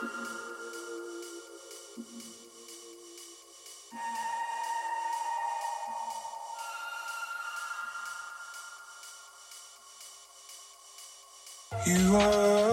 You are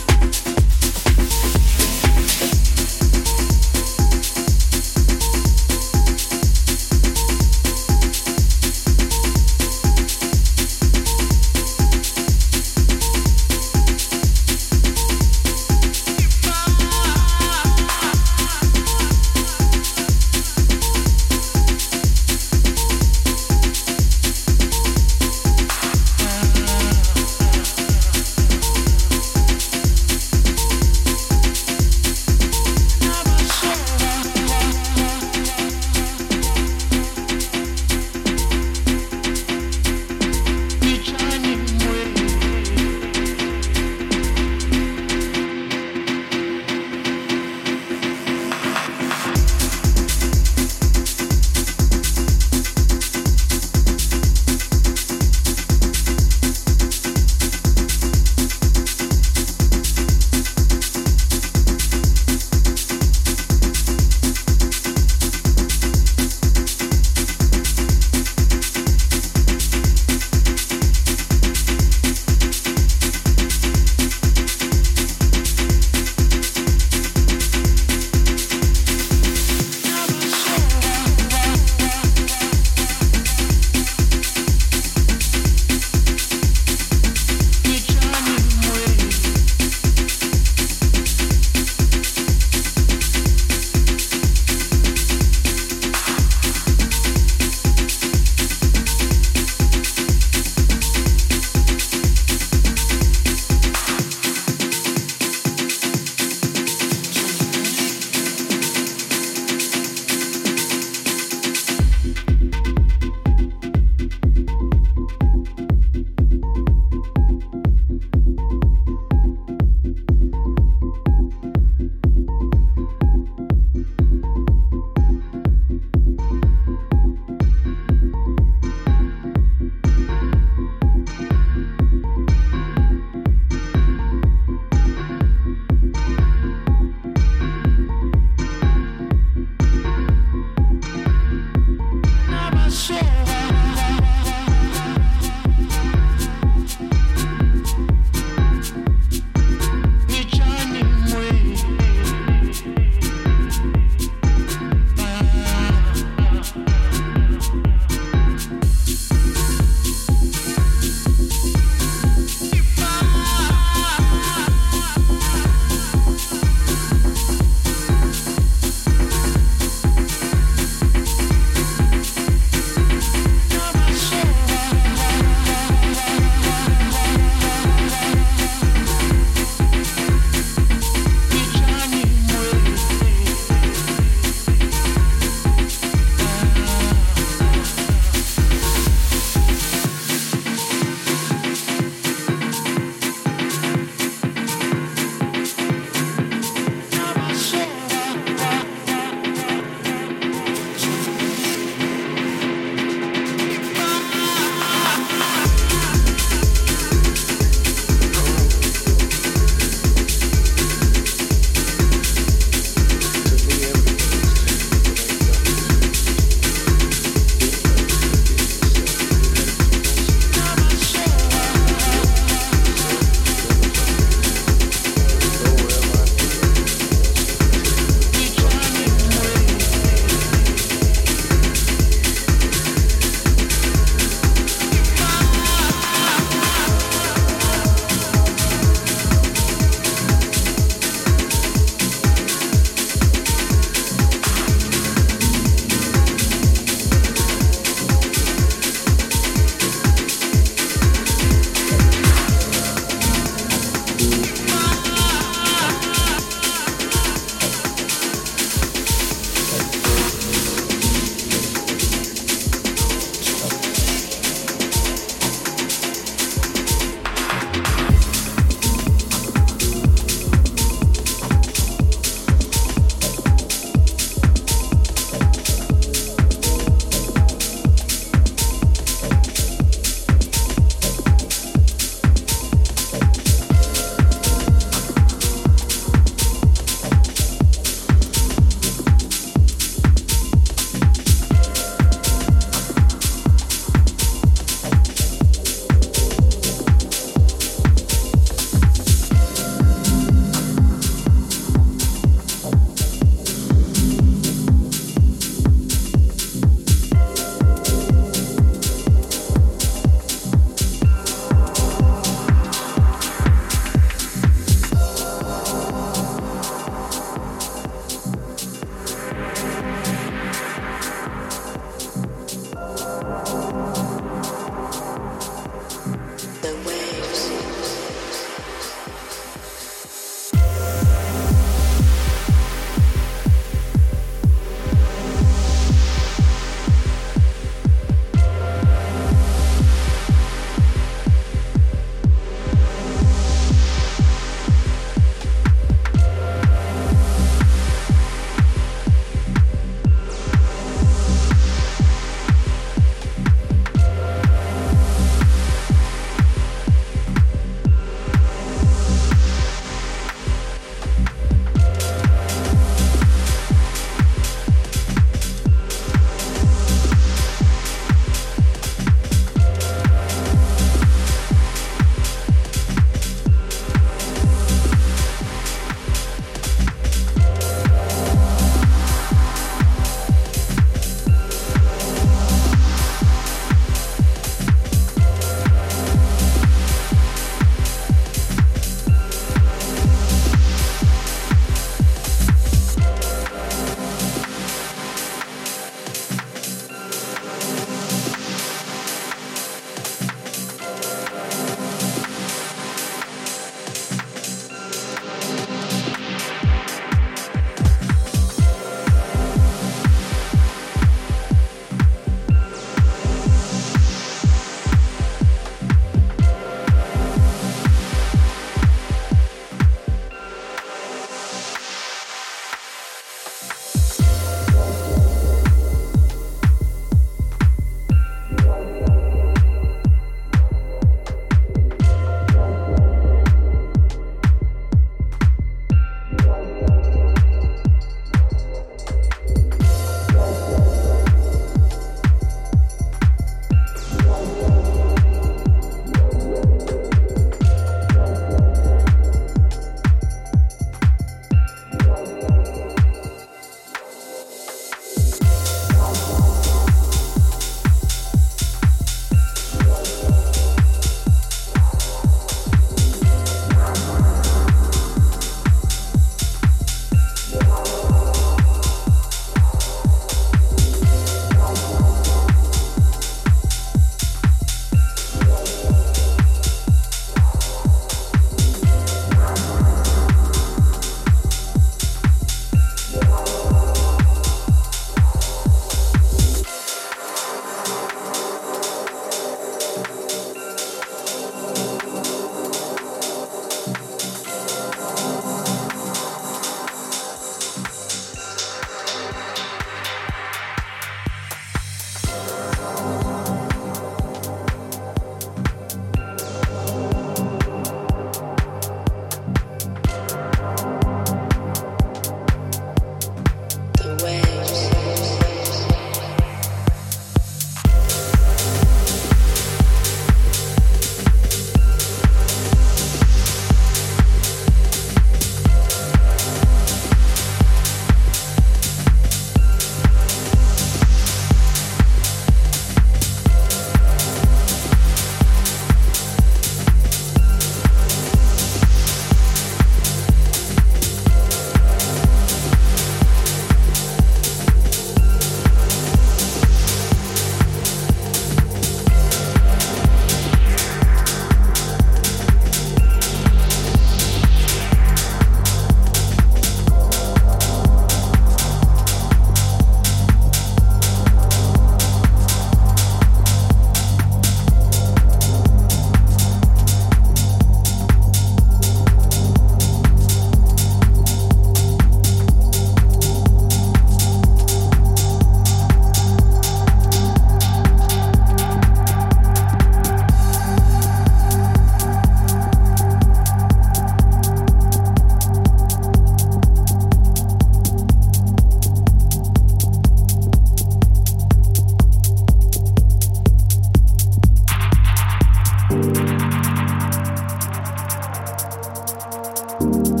you